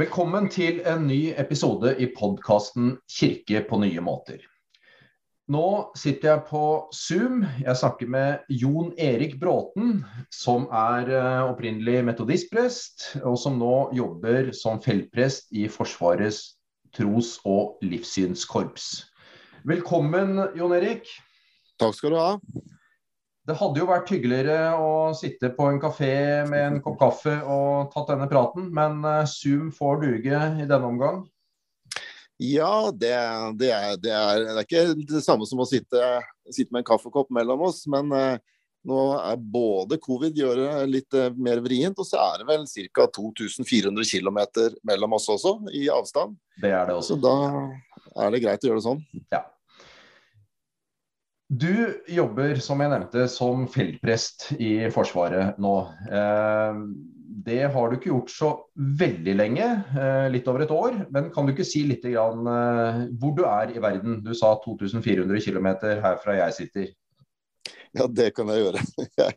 Velkommen til en ny episode i podkasten 'Kirke på nye måter'. Nå sitter jeg på Zoom. Jeg snakker med Jon Erik Bråten, som er eh, opprinnelig metodistprest, og som nå jobber som feltprest i Forsvarets tros- og livssynskorps. Velkommen, Jon Erik. Takk skal du ha. Det hadde jo vært hyggeligere å sitte på en kafé med en kopp kaffe og tatt denne praten, men eh, Zoom får duge i denne omgang? Ja, det, det, er, det, er, det er, ikke det samme som å sitte, sitte med en kaffekopp mellom oss. Men eh, nå er både covid gjør det litt eh, mer vrient, og så er det vel ca. 2400 km mellom oss også, i avstand. Det er det også. Så da er det greit å gjøre det sånn. Ja. Du jobber, som jeg nevnte, som feltprest i Forsvaret nå. Eh, det har du ikke gjort så veldig lenge, eh, litt over et år. Men kan du ikke si litt eh, hvor du er i verden? Du sa 2400 km herfra jeg sitter. Ja, det kan jeg gjøre. Jeg,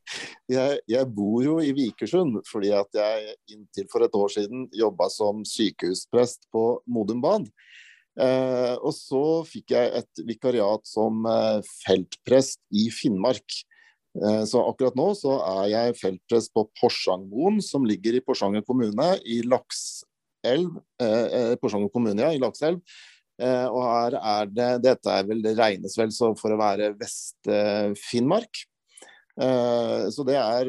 jeg, jeg, bor jo i Vikersund fordi at jeg inntil for et år siden jobba som sykehusprest på Modum Bad. Eh, og så fikk jeg et vikariat som eh, feltprest i Finnmark. Eh, så akkurat nå så er jeg feltprest på Porsangmoen, som ligger i Porsanger kommune i Lakselv. Eh, eh, Porsanger kommune, ja, i Lakselv. Eh, og her er det Dette er vel, det regnes vel for å være Vest-Finnmark. Så det er,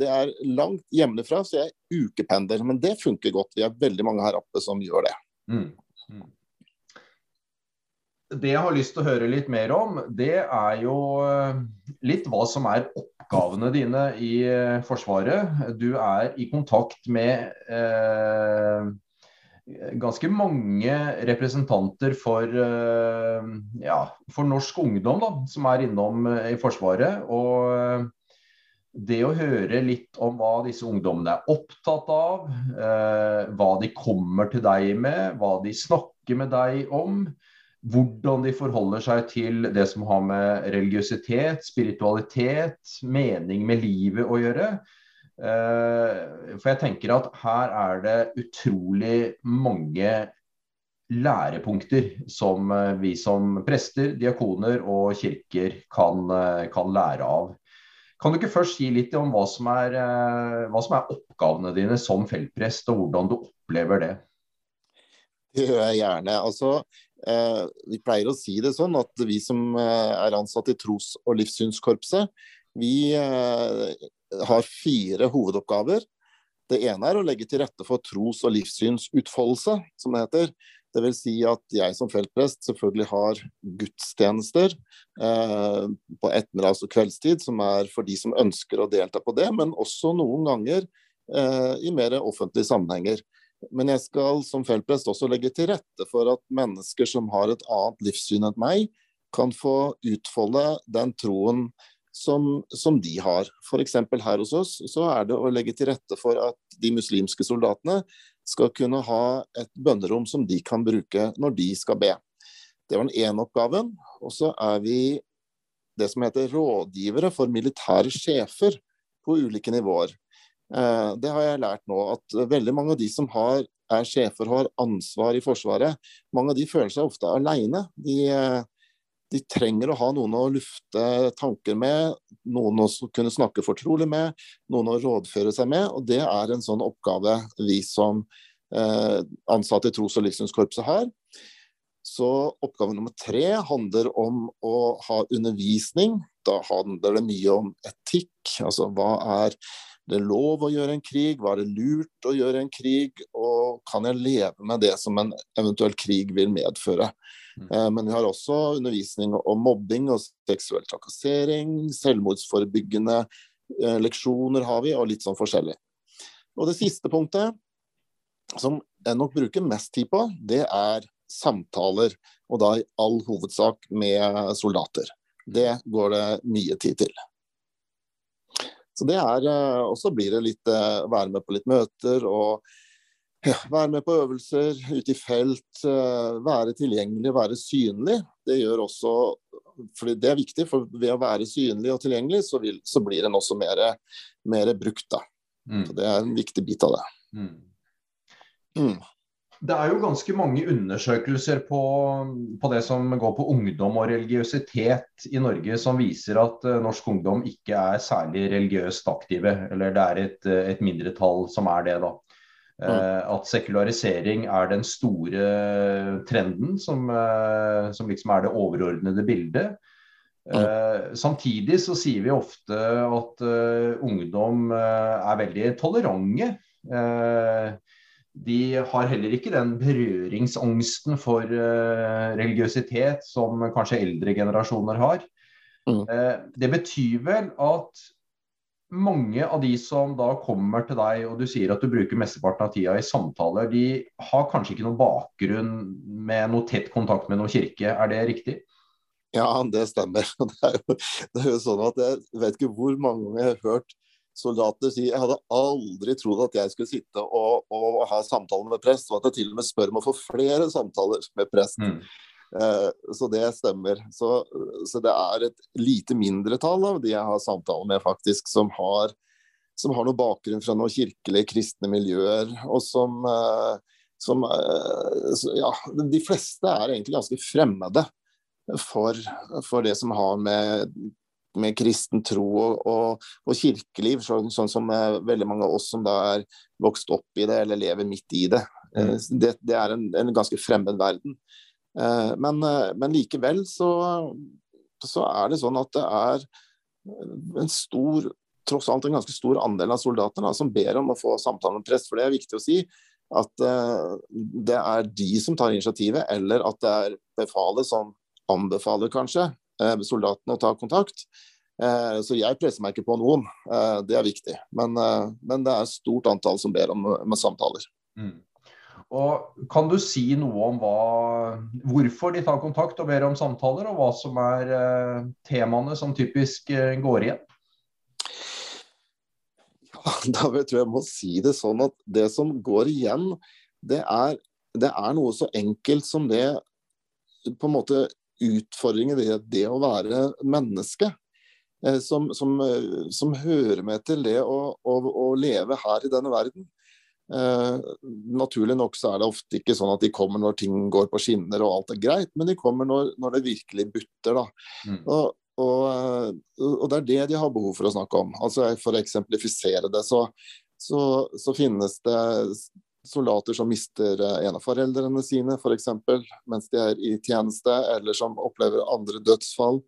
det er langt hjemmefra, så jeg ukependler. Men det funker godt. Vi er veldig mange her oppe som gjør det. Mm. Mm det jeg har lyst til å høre litt mer om, det er jo eh, litt hva som er oppgavene dine i eh, Forsvaret. Du er i kontakt med eh, ganske mange representanter for, eh, ja, for norsk ungdom da, som er innom eh, i Forsvaret. Og det å høre litt om hva disse ungdommene er opptatt av, eh, hva de kommer til deg med, hva de snakker med deg om hvordan de forholder seg til det som har med religiøsitet, spiritualitet, mening med livet å gjøre. Eh, for jeg tenker at her er det utrolig mange lærepunkter som eh, vi som prester, diakoner og kirker kan, eh, kan lære av. Kan du ikke først si litt om hva som, er, hva som er oppgavene dine som feltprest, og hvordan du opplever det? Det gjør jeg gjerne. Altså, vi pleier å si det sånn at vi som eh, er ansatt i tros- og livssynskorpset, vi eh, har fire hovedoppgaver. Det ene er å legge til rette for tros- og livssynsutfoldelse, som det heter. Vil si at jeg som feltprest selvfølgelig har gudstjenester eh, på ettermiddags- og kveldstid, som er for de som ønsker å delta på det, men også noen ganger eh, i mer offentlige sammenhenger. Men jeg skal som feltprest også legge til rette for at mennesker som har et annet livssyn enn meg, kan få utfolde den troen som, som de har. F.eks. her hos oss så er det å legge til rette for at de muslimske soldatene skal kunne ha et bønnerom som de kan bruke når de skal be. Det var den ene oppgaven. Og så er vi det som heter rådgivere for militære sjefer på ulike nivåer. Eh, det har jeg lært nå, at veldig mange av de som har, er sjefer og har ansvar i Forsvaret, mange av de føler seg ofte alene. De, eh, de, trenger å ha noen å lufte tanker med, noen å kunne snakke fortrolig med, noen å rådføre seg med. og Det er en sånn oppgave vi som eh, ansatte i tros- og livssynskorpset har. Så oppgave nummer tre handler om å ha undervisning. Da handler det mye om etikk. Altså hva er det lov å gjøre en krig? Var det lurt å gjøre en krig? Og kan jeg leve med det som en eventuell krig vil medføre? Mm. Eh, men vi har også undervisning om mobbing og seksuell trakassering. Selvmordsforebyggende eh, leksjoner har vi, og litt sånn forskjellig. Og det siste punktet, som jeg nok bruker mest tid på, det er samtaler. Og da i all hovedsak med soldater. Det går det mye tid til. Så det er eh, Og så blir det litt eh, være med på litt møter og ja, være med på øvelser ute i felt. Eh, være tilgjengelig, være synlig. Det gjør også for Det er viktig, for ved å være synlig og tilgjengelig, så, vil, så blir en også mer, mer brukt. da. Mm. Så Det er en viktig bit av det. Mm. Mm. Det er jo ganske mange undersøkelser på, på, det som går på ungdom og religiøsitet i Norge, som viser at uh, norsk ungdom ikke er særlig religiøst aktive. Eller det er et, et mindretall som er det, da. Uh, at sekularisering er den store trenden som, som liksom er det overordnede bildet. Uh, samtidig så sier vi ofte at ungdom er veldig tolerante. De har heller ikke den berøringsangsten for religiøsitet som kanskje eldre generasjoner har. Mm. det betyr vel at mange av de som da kommer til deg, og du sier at du bruker mesteparten av tida i samtaler, de har kanskje ikke noen bakgrunn med noe tett kontakt med noen kirke, er det riktig? Ja, det stemmer. Det er jo, det er jo sånn at Jeg vet ikke hvor mange ganger jeg har hørt soldater sier jeg hadde aldri trodd at jeg skulle sitte og, og ha samtaler med prest, og at jeg til og med spør om å få flere samtaler med prest. Mm. Eh, så det stemmer. Så, så, det er et lite mindretall av de jeg har samtaler med, faktisk, som har, som har noe bakgrunn fra noen kirkelige, kristne miljøer, og som, eh, som eh, Ja, de fleste er egentlig ganske fremmede for, for det som har med med kristen tro og, og, og kirkeliv, sånn, sånn, som veldig mange av oss som da er vokst opp i det eller lever midt i det. Mm. Det, det, er en, en, ganske fremmed verden. Eh, men, eh, men likevel så, så, er det sånn at det er en stor tross alt en ganske stor andel av soldatene som ber om å få samtale med prest. For det er viktig å si at uh, det er de som tar initiativet, eller at det er befalet som anbefaler kanskje soldatene å ta kontakt. Uh, så jeg presser meg ikke på noen, det er viktig. Men, men, det er et stort antall som ber om med samtaler. Mm. Og Kan du si noe om hva, hvorfor de tar kontakt og ber om samtaler, og hva som er eh, temaene som typisk eh, går igjen? Ja, da tror jeg jeg må si det sånn at det som går igjen, det er, det er noe så enkelt som det på en måte utfordringen ved det, det, å være menneske. Eh, som, som, eh, som, hører med til det å, å, å leve her i denne verden. Eh, naturlig nok så er det ofte ikke sånn at de kommer når ting går på skinner og alt er greit, men de kommer når, når det virkelig butter. da. Mm. Og, og, eh, og, det er det de har behov for å snakke om. Altså For å eksemplifisere det, så, så, så finnes det soldater som mister eh, en av foreldrene sine f.eks. mens de er i tjeneste, eller som opplever andre dødsfall.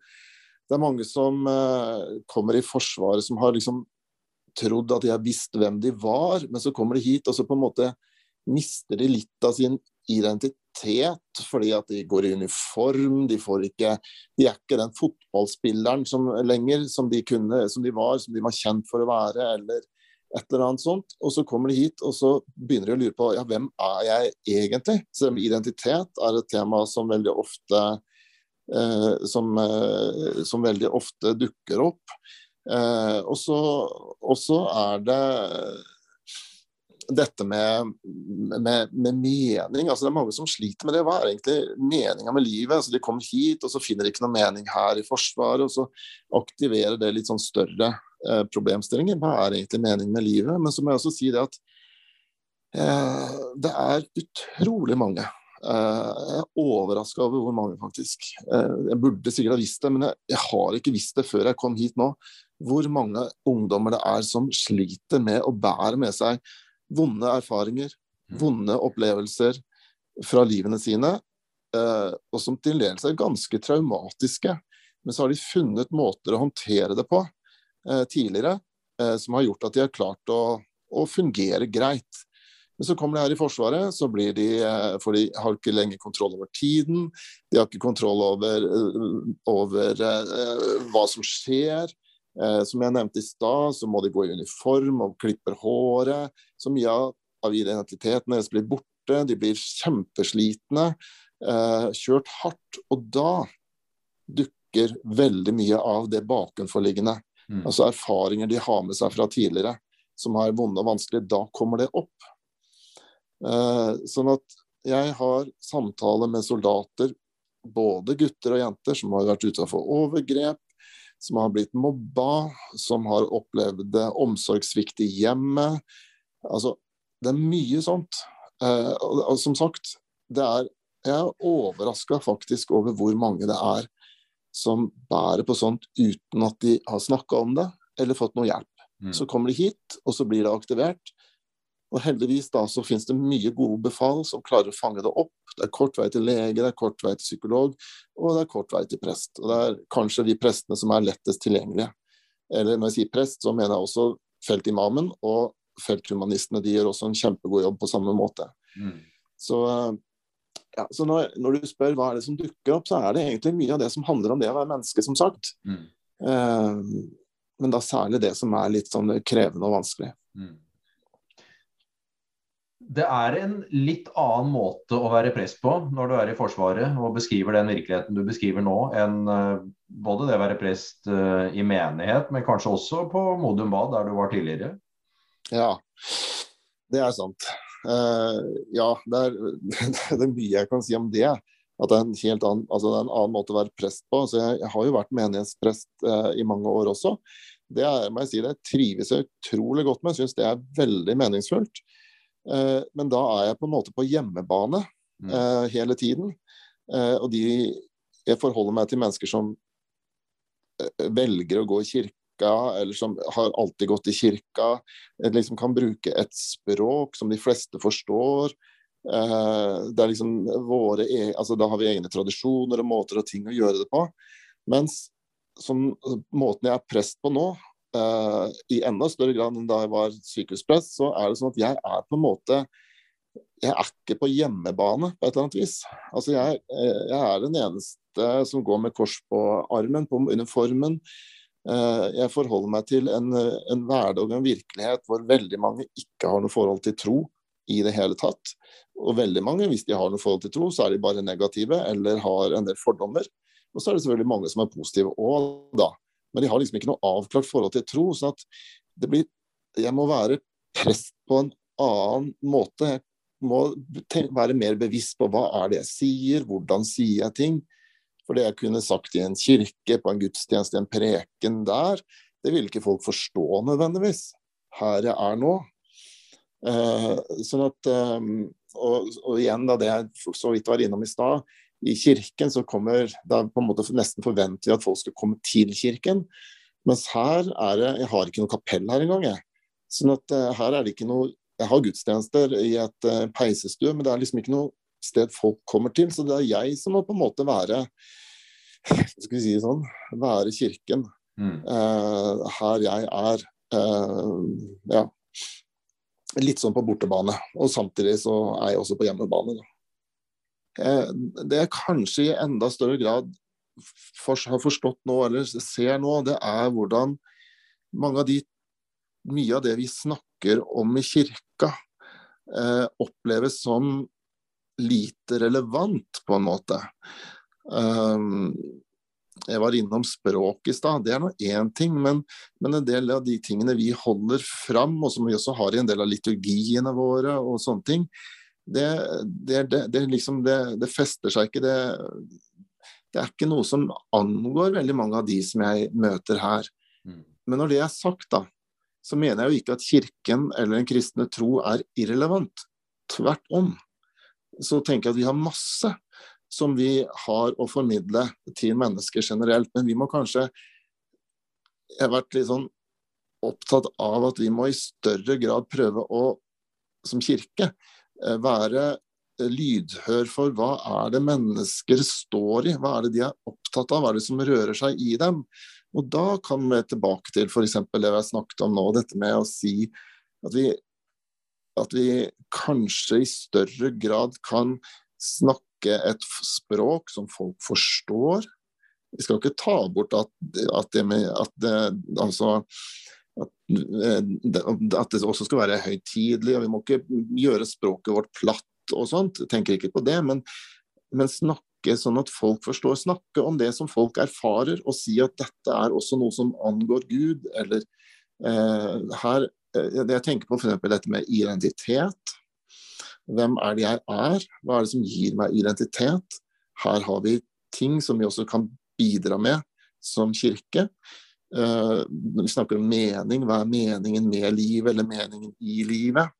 Det er mange som uh, kommer i Forsvaret som har liksom trodd at de har visst hvem de var, men så kommer de hit, og så på en måte mister de litt av sin identitet fordi at de går i uniform. De, ikke, de er ikke den fotballspilleren som, lenger som de, kunne, som de var, som de var kjent for å være, eller et eller annet sånt. Og så kommer de hit, og så begynner de å lure på ja, hvem er jeg egentlig? Så identitet er et tema som veldig ofte, eh, som, eh, som veldig ofte dukker opp. Eh, og så er det dette med, med, med, mening. altså Det er mange som sliter med det. Hva er egentlig meninga med livet? altså De kommer hit, og så finner de ikke noe mening her i Forsvaret. Og så aktiverer det litt sånn større eh, problemstillinger. Hva er egentlig meningen med livet? Men så må jeg også si det at eh, det er utrolig mange Eh, jeg er overraska over hvor mange, faktisk. Eh, jeg burde sikkert ha visst det, men jeg, jeg, har ikke visst det før jeg kom hit nå. Hvor mange ungdommer det er som sliter med å bære med seg vonde erfaringer, mm. vonde opplevelser fra livene sine, eh, og som til dels er ganske traumatiske. Men så har de funnet måter å håndtere det på tidligere, som har gjort at de har klart å, å fungere greit. Men så kommer de her i Forsvaret, så blir de, eh, for de har ikke lenger kontroll over tiden. De har ikke kontroll over, eh, over hva som skjer. Som jeg nevnte i stad, så må de gå i uniform og klipper håret. Så mye av identiteten deres blir borte. De blir kjempeslitne. Kjørt hardt. Og da dukker veldig mye av det bakenforliggende. Mm. Altså erfaringer de har med seg fra tidligere, som har vonde og vanskelige. Da kommer det opp. Eh, sånn at jeg har samtaler med soldater, både gutter og jenter, som har vært ute for overgrep, som har blitt mobba, som har opplevd omsorgssvikt i hjemmet. Altså, det er mye sånt. Eh, og, og, som sagt, det er, jeg er overraska faktisk over hvor mange det er som bærer på sånt uten at de har snakka om det eller fått noe hjelp. Mm. Så kommer de hit, og så blir det aktivert. Og heldigvis da så finnes det mye gode befal som klarer å fange det opp. Det er kort vei til lege, det er kort vei til psykolog, og det er kort vei til prest. Og det er kanskje de prestene som er lettest tilgjengelige. Eller når jeg sier prest, så mener jeg også feltimamen og felthumanistene. De gjør også en kjempegod jobb på samme måte. Mm. Så ja, så når, når, du spør hva er det som dukker opp, så er det egentlig mye av det som handler om det å være menneske, som sagt. Mm. Eh, men da særlig det som er litt sånn krevende og vanskelig. Mm. Det er en litt annen måte å være prest på når du er i Forsvaret og beskriver den virkeligheten du beskriver nå, enn uh, både det å være prest uh, i menighet, men kanskje også på Modum Bad, der du var tidligere? Ja, det er sant. Uh, ja, det er, det er, mye jeg kan si om det. At det er en helt annen, altså det er en annen måte å være prest på. Altså jeg, jeg, har jo vært menighetsprest uh, i mange år også. Det er, må jeg si, det trives jeg utrolig godt med. Syns det er veldig meningsfullt. Uh, men da er jeg på en måte på hjemmebane mm. hele tiden. og de, jeg forholder meg til mennesker som velger å gå i kirke kirka, eller som har alltid gått i kirka, liksom kan bruke et språk som de fleste forstår. Eh, det er liksom våre, e, altså Da har vi egne tradisjoner og måter og ting å gjøre det på. Mens som måten jeg er prest på nå, eh, i enda større grad enn da jeg var sykehusprest, så er det sånn at jeg er på en måte jeg er ikke på hjemmebane på et eller annet vis. Altså jeg, eh, jeg er den eneste som går med kors på armen, på uniformen. Eh, jeg forholder meg til en, en hverdag og en virkelighet hvor veldig mange ikke har noe forhold til tro i det hele tatt. Og veldig mange, hvis de har noe forhold til tro, så er de bare negative eller har en del fordommer. Og så er det selvfølgelig mange som er positive òg, da. Men de har liksom ikke noe avklart forhold til tro. sånn at det blir Jeg må være prest på en annen måte. Jeg må være mer bevisst på hva er det jeg sier, hvordan sier jeg ting. For det jeg kunne sagt i en kirke, på en gudstjeneste, en preken der, det ville ikke folk forstå nødvendigvis. Her jeg er nå. Eh, sånn at, eh, og, og, igjen, da det jeg så vidt var innom i stad, i kirken så kommer Da på en måte nesten forventer vi at folk skal komme til kirken. Mens her er det Jeg har ikke noe kapell her engang, jeg. Sånn at eh, her er det ikke noe Jeg har gudstjenester i et uh, peisestue, men det er liksom ikke noe sted folk kommer til. Så det er jeg som må på en måte være skal vi si sånn, være kirken mm. uh, her jeg er. Uh, ja. Litt sånn på bortebane. Og samtidig så er jeg også på hjemmebane. Uh, det jeg kanskje i enda større grad for, har forstått nå, eller ser nå, det er hvordan mange av de mye av det vi snakker om i kirka, oppleves som lite relevant, på en måte. Um, jeg var innom språk i stad, det er nå én ting, men, men, en del av de tingene vi holder fram, og som vi også har i en del av liturgiene våre og sånne ting, det, det, det, det liksom, fester seg ikke. Det, er ikke noe som angår veldig mange av de som jeg møter her. Mm. Men når det er sagt, da, så mener jeg jo ikke at kirken eller den kristne tro er irrelevant. Tvert om så tenker jeg at vi har masse som vi har å formidle til mennesker generelt. Men vi må kanskje Jeg har vært litt sånn opptatt av at vi må i større grad prøve å, som kirke, eh, være lydhør for hva er det mennesker står i, hva er det de er opptatt av, hva er det som rører seg i dem. Og da kan vi tilbake til f.eks. det vi har snakket om nå, dette med å si at vi at vi kanskje i større grad kan snakke et språk som folk forstår. Vi skal ikke ta bort at, at det med at det, altså, at, at, det også skal være høytidelig, og vi må ikke gjøre språket vårt platt og sånt. Jeg tenker ikke på det, men, men snakke sånn at folk forstår. Snakke om det som folk erfarer, og si at dette er også noe som angår Gud. Eller eh, her Eh, jeg tenker på f.eks. dette med identitet. Hvem er det jeg er? Hva er det som gir meg identitet? Her har vi ting som vi også kan bidra med som kirke. Uh, når vi snakker om mening, hva er meningen med livet, eller meningen i livet?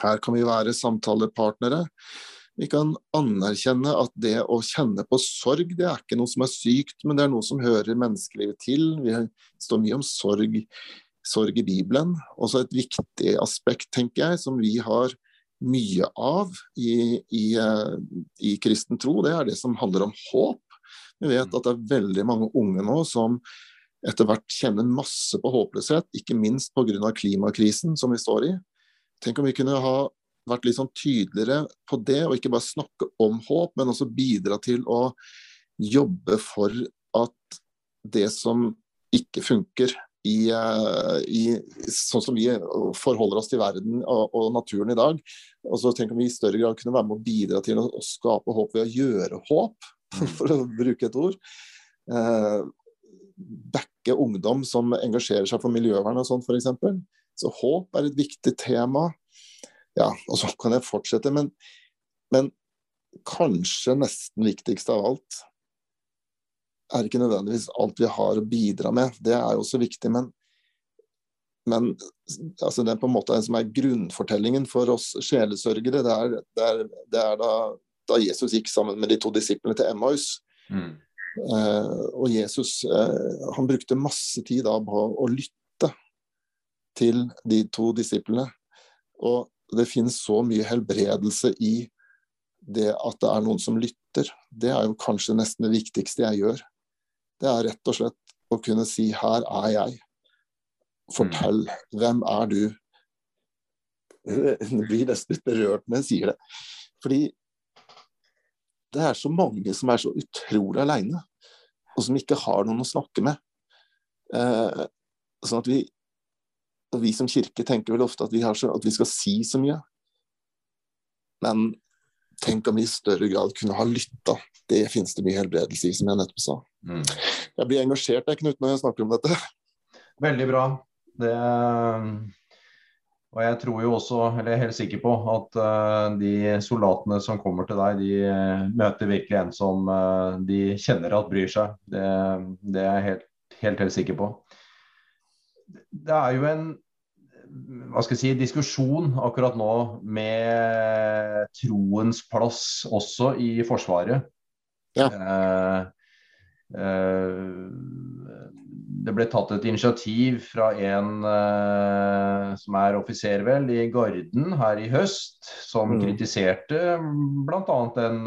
Her kan vi være samtalepartnere. Vi kan anerkjenne at det å kjenne på sorg, det er ikke noe som er sykt, men det er noe som hører menneskelivet til. Vi står mye om sorg, sorg i Bibelen. Også et viktig aspekt, tenker jeg, som vi har mye av i, i, eh, i kristen tro, det er det som handler om håp. Vi vet at det er veldig mange unge nå som etter hvert kjenner masse på håpløshet, ikke minst pga. klimakrisen som vi står i. Tenk om vi kunne ha vært litt sånn tydeligere på det, og ikke bare snakke om håp, men også bidra til å jobbe for at det som ikke funker i, eh, i sånn som vi forholder oss til verden og, og, naturen i dag, og så tenker vi i større grad kunne være med å bidra til å, å skape håp ved å gjøre håp, for å bruke et ord. Eh, backe ungdom som engasjerer seg for miljøvern og sånn, f.eks. Så håp er et viktig tema. Ja, og så kan jeg fortsette, men, men kanskje nesten viktigst av alt er ikke nødvendigvis alt vi har å bidra med. Det er jo også viktig, men, men altså det er på en måte som er grunnfortellingen for oss sjelesørgere. Det er, det er, det er da, da, Jesus gikk sammen med de to disiplene til Emmaus. Mm. Eh, og Jesus eh, han brukte masse tid da på å lytte til de to disiplene. Og det finnes så mye helbredelse i det at det er noen som lytter. Det er jo kanskje nesten det viktigste jeg gjør. Det er rett og slett å kunne si 'her er jeg'. Fortell. Hvem er du? Jeg blir nesten litt berørt når jeg sier det. Fordi det er så mange som er så utrolig aleine, og som ikke har noen å snakke med. Eh, sånn at vi og vi som kirke tenker vel ofte at vi, så, at vi skal si så mye. Men tenk om vi i større grad kunne ha lytta. Det finnes det mye helbredelse i, som jeg nettopp sa. Mm. Jeg blir engasjert jeg, Knut, når jeg snakker om dette. Veldig bra. Det, og jeg tror jo også, eller jeg er helt sikker på, at uh, de soldatene som kommer til deg, de uh, møter virkelig en som uh, de kjenner at bryr seg. Det, det er jeg helt, helt, helt sikker på. Det er jo en hva skal jeg si, diskusjon akkurat nå med troens plass også i Forsvaret. Ja. Eh, eh, det ble tatt et initiativ fra en eh, som er offiser vel i Garden her i høst, som mm. kritiserte bl.a. den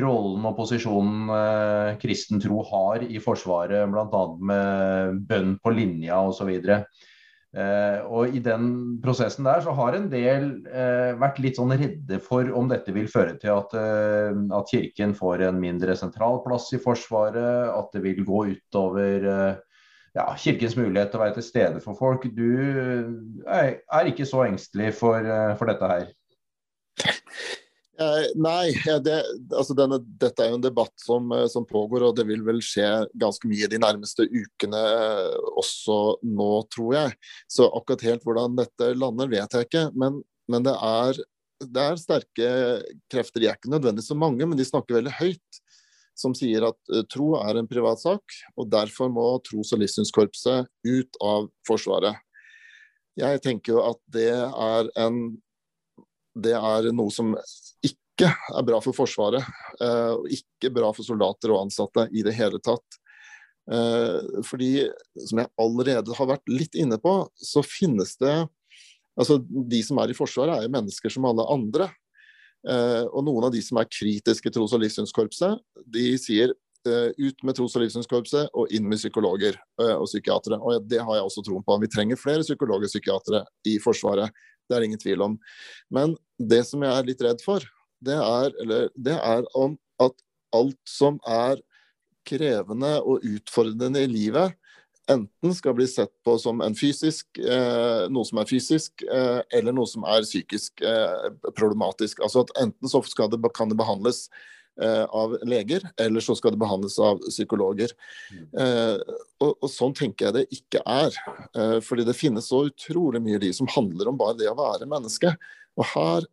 rollen og posisjonen eh, kristen tro har i Forsvaret, bl.a. med bønn på linja osv. Uh, og I den prosessen der så har en del eh, vært litt sånn redde for om dette vil føre til at, eh, at, Kirken får en mindre sentral plass i Forsvaret, at det vil gå utover ja, Kirkens mulighet til å være til stede for folk. Du er, er ikke så engstelig for, for dette her? Eh, nei, det, altså denne, dette er jo en debatt som, eh, som, pågår, og det vil vel skje ganske mye de nærmeste ukene eh, også nå, tror jeg. Så akkurat helt hvordan dette lander, vet jeg ikke. Men, men det, er, det, er, sterke krefter, de er ikke nødvendigvis så mange, men de snakker veldig høyt. Som sier at tro er en privatsak, og derfor må tros- og livssynskorpset ut av Forsvaret. Jeg tenker jo at det er en det er noe som ikke er bra for Forsvaret. Eh, og ikke bra for soldater og ansatte i det hele tatt. Eh, fordi, som jeg allerede har vært litt inne på, så finnes det Altså, de som er i Forsvaret, er jo mennesker som alle andre. Eh, og noen av de som er kritiske tros- og livssynskorpset, de sier ut med tros- og livssynskorpset og inn med psykologer og psykiatere. Og det har jeg også troen på. Vi trenger flere psykologer og psykiatere i Forsvaret. Det er ingen tvil om. Men det som jeg er litt redd for, det er, eller, det er om at alt som er krevende og utfordrende i livet, enten skal bli sett på som fysisk, eh, noe som er fysisk, eh, eller noe som er psykisk eh, problematisk. Altså at Enten så det, kan det behandles eh, av leger, eller så skal det behandles av psykologer. Eh, og, og, Sånn tenker jeg det ikke er. Eh, fordi det finnes så utrolig mye liv som handler om bare det å være menneske. Og her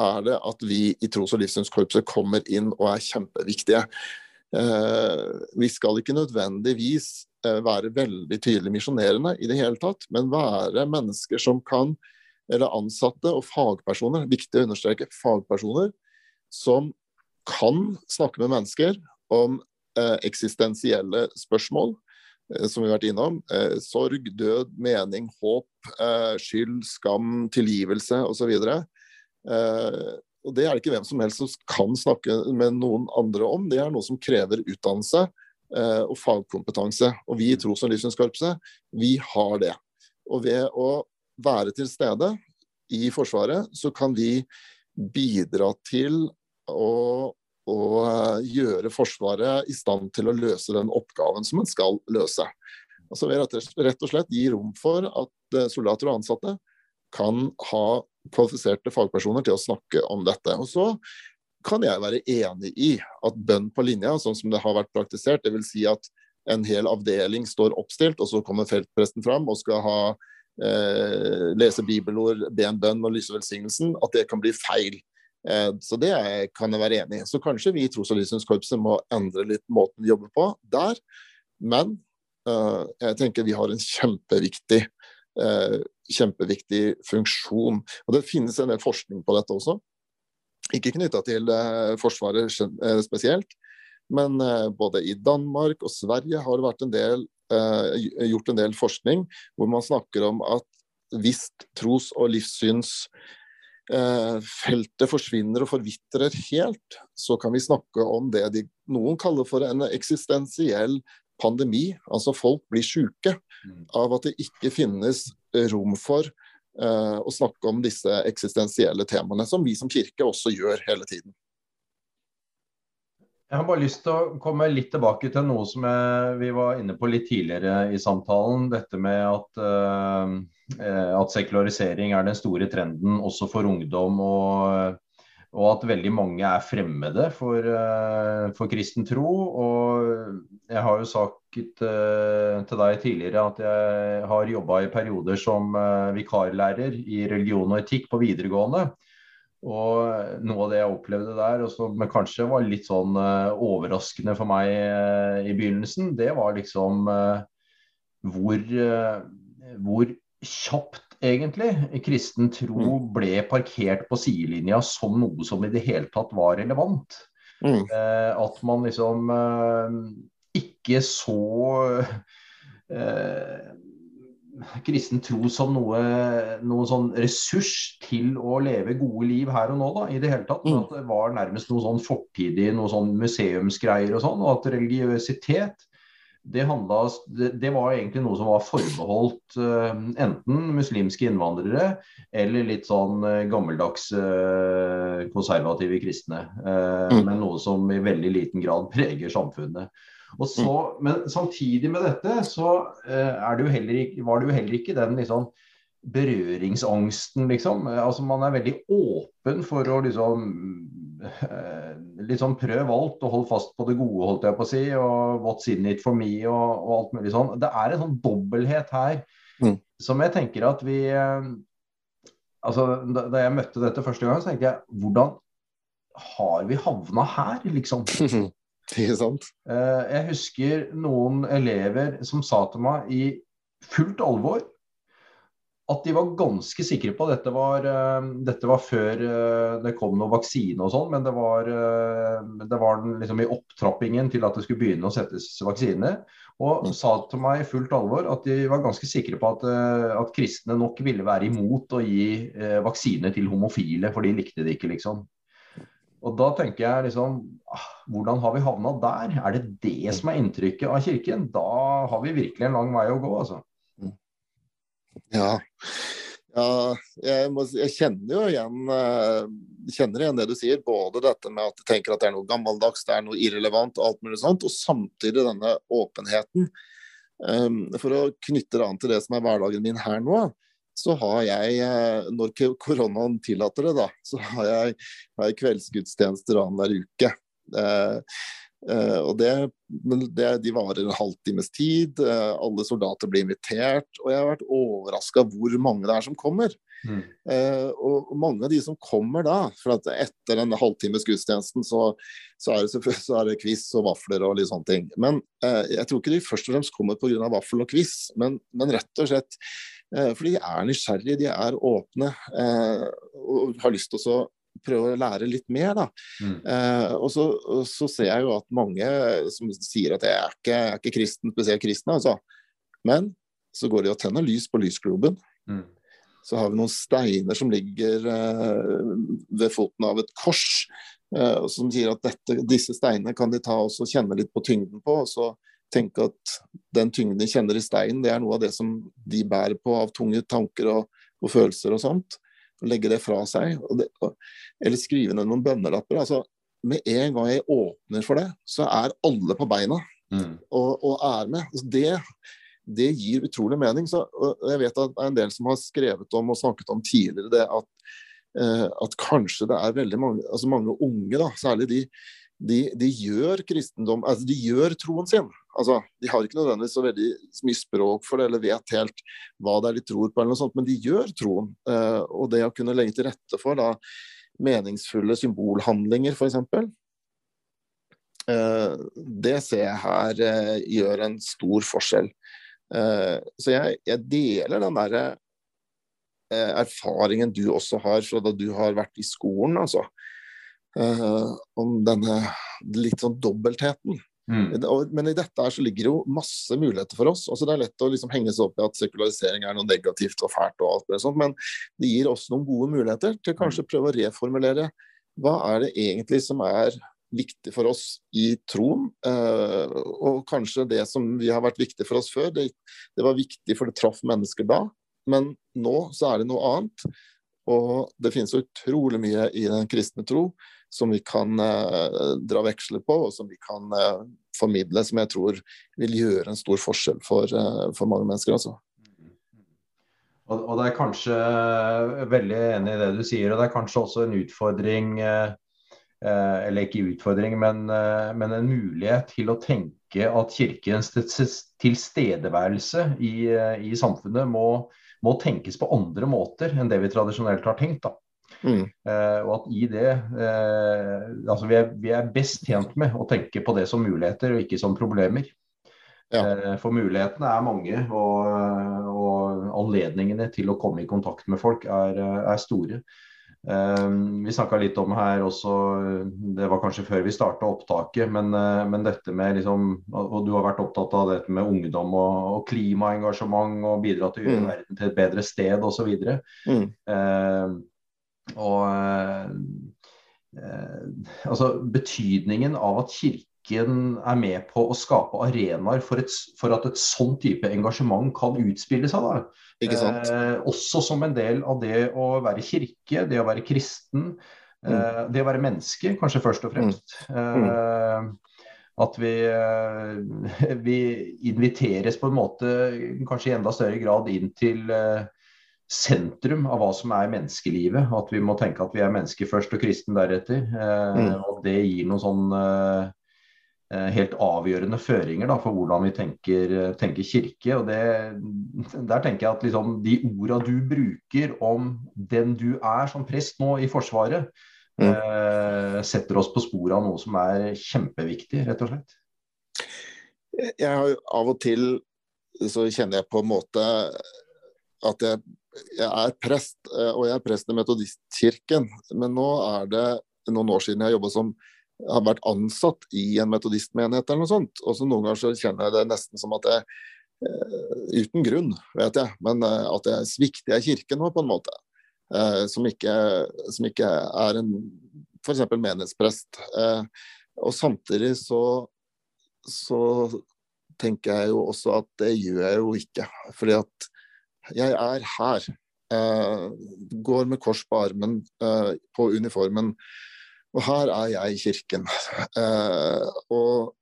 er det at vi i tros- og livssynskorpset kommer inn og er kjempeviktige. Eh, vi skal ikke nødvendigvis eh, være veldig tydelig misjonerende i det hele tatt, men være mennesker som kan eller ansatte og fagpersoner, viktig å understreke, fagpersoner, som kan snakke med mennesker om eh, eksistensielle spørsmål, eh, som vi har vært innom. Eh, sorg, død, mening, håp, skyld, skam, tilgivelse osv. Eh, og Det er det ikke hvem som helst som kan snakke med noen andre om. Det er noe som krever utdannelse og fagkompetanse. Og vi i Tros- og livssynskorpset, vi har det. Og ved å være til stede i Forsvaret, så kan vi bidra til å, å gjøre Forsvaret i stand til å løse den oppgaven som en skal løse. Altså rett og slett gi rom for at eh, soldater og ansatte kan ha kvalifiserte fagpersoner til å snakke om dette. Og så kan jeg være enig i at bønn på linja, sånn som det har vært praktisert, dvs. Si at en hel avdeling står oppstilt, og så kommer feltpresten fram og skal ha eh, lese bibelord, be en bønn og lyse velsignelsen, at det kan bli feil. Eh, så det kan jeg være enig i. Så kanskje vi i Tros- og livssynskorpset må endre litt måten vi jobber på der. Men eh, jeg tenker vi har en kjempeviktig eh, kjempeviktig funksjon. Og Det finnes en del forskning på dette også. Ikke knytta til Forsvaret spesielt, men både i Danmark og Sverige har det vært en del, gjort en del forskning hvor man snakker om at hvis tros- og livssynsfeltet forsvinner og forvitrer helt, så kan vi snakke om det de, noen kaller for en eksistensiell pandemi. Altså folk blir syke mm. av at det ikke finnes rom for eh, å snakke om disse eksistensielle temaene, som vi som kirke også gjør hele tiden. Jeg har bare lyst til å komme litt tilbake til noe som jeg, vi var inne på litt tidligere i samtalen. Dette med at, uh, at sekularisering er den store trenden også for ungdom. og og at veldig mange er fremmede for, uh, for kristen tro. Og jeg har jo sagt uh, til deg tidligere at jeg har jobba i perioder som vikarlærer i religion og etikk på videregående. Og noe av det jeg opplevde der, og som kanskje var litt sånn overraskende for meg i begynnelsen, det var liksom hvor, hvor kjapt egentlig. Kristen tro mm. ble parkert på sidelinja som noe som i det hele tatt var relevant. Mm. At man liksom ikke så kristen tro som noe, noe sånn ressurs til å leve gode liv her og nå, da, i det hele tatt. Mm. At det var nærmest noe sånn fortidig, noe sånn museumsgreier og sånn. Og at religiøsitet det, handlet, det, var egentlig noe som var forbeholdt uh, enten muslimske innvandrere eller litt sånn uh, gammeldags uh, konservative kristne. Mm. Men noe som i veldig liten grad preger samfunnet. Så, mm. Men samtidig med dette så det ikke, var det jo heller ikke den liksom, berøringsangsten, liksom. Altså Man er veldig åpen for å liksom liksom prøv alt og hold fast på det gode, holdt jeg på å si. Og what's in it for me og, og alt mulig sånn. Det er en sånn dobbelthet her mm. som jeg tenker at vi eh, Altså, da, da, jeg møtte dette første gang, så tenkte jeg hvordan har vi havna her, liksom? Ikke sant? Eh, jeg husker noen elever som sa til meg i fullt alvor at de var ganske sikre på Dette var, uh, dette var før uh, det kom noe vaksine og sånn, men det var, det var liksom i opptrappingen til at det skulle begynne å settes vaksine. Og mm. sa til meg i fullt alvor at de var ganske sikre på at, at kristne nok ville være imot å gi vaksine til homofile, for de likte det ikke, liksom. Og da tenker jeg liksom ah, Hvordan har vi havna der? Er det det som er inntrykket av Kirken? Da har vi virkelig en lang vei å gå, altså. Ja. ja jeg, må, jeg, kjenner jo igjen, uh, kjenner igjen det du sier. Både dette med at du tenker at det er noe gammeldags, det er noe irrelevant og alt mulig sånt. Og samtidig denne åpenheten. Um, for å knytte det an til det som er hverdagen min her nå, så har jeg, eh, når koronaen tillater det, da, så har jeg, har jeg kveldsgudstjenester annenhver uke. Eh, eh, og det, det, De varer en halvtimes tid. Eh, alle soldater blir invitert. Og jeg har vært overraska hvor mange det er som kommer. Mm. Uh, og mange av de som kommer da, for at etter en halvtimes gudstjenesten så, så, er det, så er det quiz og vafler og litt sånne ting. Men jeg tror ikke de først og fremst kommer pga. vaffel og quiz, men, men, rett og slett fordi de er nysgjerrige, de er åpne og har lyst til å prøve å lære litt mer. da. Mm. Eh, og, så, og, så, ser jeg jo at mange som sier at jeg er ikke, jeg er ikke kristen, spesielt kristne, altså. Men så går de og tenner lys på lysgloben. Mm. Så har vi noen steiner som ligger eh, ved foten av et kors, eh, som sier at dette, disse steinene kan de ta og kjenne litt på tyngden på. og så tenke at den tyngden de kjenner i steinen, det er noe av det som de bærer på av tunge tanker og, og følelser og sånt Og legge det fra seg. Det, eller skrive ned noen bønnelapper. Altså, med en gang jeg åpner for det, så er alle på beina mm. og, og, er med. Altså, det, det, gir utrolig mening. Så, jeg vet at det er en del som har skrevet om og snakket om tidligere det at, eh, at kanskje det er veldig mange, altså mange unge, da, særlig de, de, de, gjør kristendom Altså, de gjør troen sin. Altså, de har ikke nødvendigvis så veldig mye språk for det, eller vet helt hva det er de tror på, eller noe sånt, men de gjør troen. Eh, og det å kunne legge til rette for da, meningsfulle symbolhandlinger, f.eks. Eh, det ser jeg her eh, gjør en stor forskjell. Eh, så jeg, jeg, deler den derre eh, erfaringen du også har fra da du har vært i skolen, altså. Uh, om denne litt sånn dobbeltheten. Mm. Men i dette her så ligger det jo masse muligheter for oss. Altså Det er lett å liksom henge seg opp i at sekularisering er noe negativt og fælt, og alt det sånt, men det gir også noen gode muligheter til kanskje prøve å reformulere hva er det egentlig som er viktig for oss i troen. Eh, og kanskje det som vi har vært viktig for oss før, det, det var viktig for det traff mennesker da, men nå så er det noe annet. Og det finnes utrolig mye i den kristne tro som vi kan eh, dra veksler på, og som vi kan eh, formidle, som jeg tror vil gjøre en stor forskjell for, eh, for mange mennesker. Altså. Og, og, det er kanskje veldig enig i det du sier, og det er kanskje også en utfordring eller ikke utfordring, men, men, en mulighet til å tenke at kirkens tilstedeværelse i, i samfunnet må, må, tenkes på andre måter enn det vi tradisjonelt har tenkt. da. Mm. Uh, og at i det uh, altså vi er, vi er, best tjent med å tenke på det som muligheter og ikke som problemer. Ja. Uh, for mulighetene er mange, og, og, anledningene til å komme i kontakt med folk er, er store. Vi snakka litt om her også, det var kanskje før vi starta opptaket, men, men, dette med liksom Og du har vært opptatt av dette med ungdom og, og klimaengasjement og bidra til å gjøre mm. verden til et bedre sted osv. Mm. Og eh, altså betydningen av at Kirken er med på å skape arenaer for, et, for at et sånn type engasjement kan utspille seg. Eh, også som en del av det å være kirke, det å være kristen, mm. eh, det å være menneske, kanskje først og fremst. Mm. Eh, At vi, eh, vi, inviteres på en måte kanskje i enda større grad inn til uh, sentrum av hva som er menneskelivet. At vi må tenke at vi er mennesker først og kristen deretter. Eh, mm. Og det gir noen sånn eh, eh, helt avgjørende føringer da, for hvordan vi tenker, tenker kirke. og det, Der tenker jeg at liksom, de orda du bruker om den du er som prest nå i Forsvaret, mm. eh, setter oss på sporet av noe som er kjempeviktig, rett og slett. Jeg har av og til så kjenner jeg på en måte at jeg jeg er prest, eh, og jeg er prest i Metodistkirken. Men nå er det noen år siden jeg jobba som har vært ansatt i en metodistmenighet eller noe sånt. Og så noen ganger så kjenner jeg det nesten som at jeg uh, Uten grunn, vet jeg, men uh, at jeg svikter jeg kirken nå, på en måte. Uh, som, ikke, som, ikke, er en f.eks. menighetsprest. og samtidig så, så tenker jeg jo også at det gjør jeg jo ikke. Fordi at jeg er her. Går med kors på armen på uniformen. Og her er jeg i kirken. Uh, og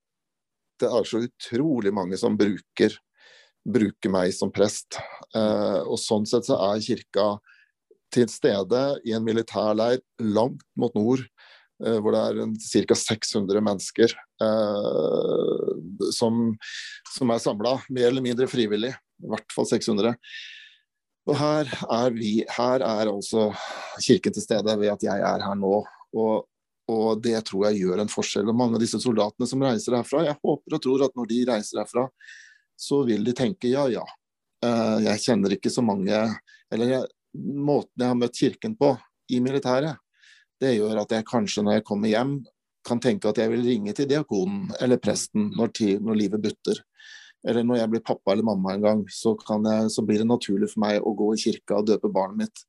det er så utrolig mange som bruker, bruker meg som prest. og sånn sett så er kirka til stede i en militærleir langt mot nord Uh, hvor det er ca. 600 mennesker eh, som, som, er samla, mer eller mindre frivillig. I hvert fall 600. Og her er vi, her er altså kirken til stede ved at jeg er her nå. Og, og det tror jeg gjør en forskjell. Og mange av disse soldatene som reiser herfra, jeg håper og tror at når de reiser herfra, så vil de tenke ja, ja. Uh, jeg kjenner ikke så mange Eller jeg, måten jeg har møtt kirken på i militæret, det gjør at jeg kanskje når jeg kommer hjem, kan tenke at jeg vil ringe til diakonen eller presten når, når livet butter. Eller når jeg blir pappa eller mamma en gang, så, jeg, så, blir det naturlig for meg å gå i kirka og døpe barnet mitt.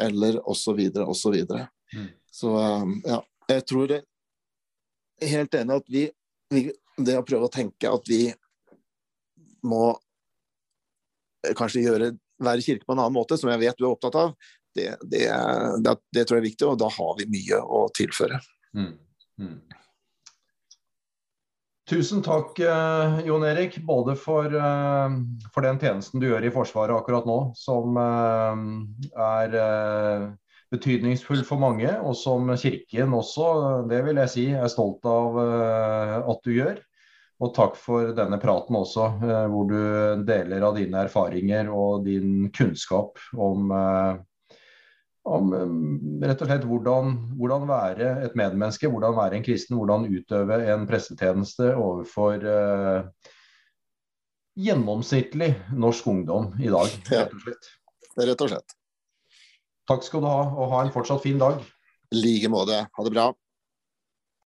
Eller osv., osv. Så, mm. så um, ja, jeg tror det er helt enig at vi, vi Det å prøve å tenke at vi må kanskje gjøre, være kirke på en annen måte, som jeg vet du er opptatt av, det, det, det, det tror jeg er viktig, og da har vi mye å tilføre. Mm. Mm. Tusen takk, eh, Jon Erik, både for, eh, for, den tjenesten du gjør i Forsvaret akkurat nå, som eh, er betydningsfull for mange, og som Kirken også, det vil jeg si, er stolt av at du gjør. Og takk for denne praten også, hvor du deler av dine erfaringer og din kunnskap om om um, rett og slett hvordan, hvordan, være et medmenneske, hvordan være en kristen, hvordan utøve en prestetjeneste overfor uh, gjennomsnittlig norsk ungdom i dag, rett og slett. Ja, rett og slett. Takk skal du ha, og ha en fortsatt fin dag. I like måte. Ha det bra.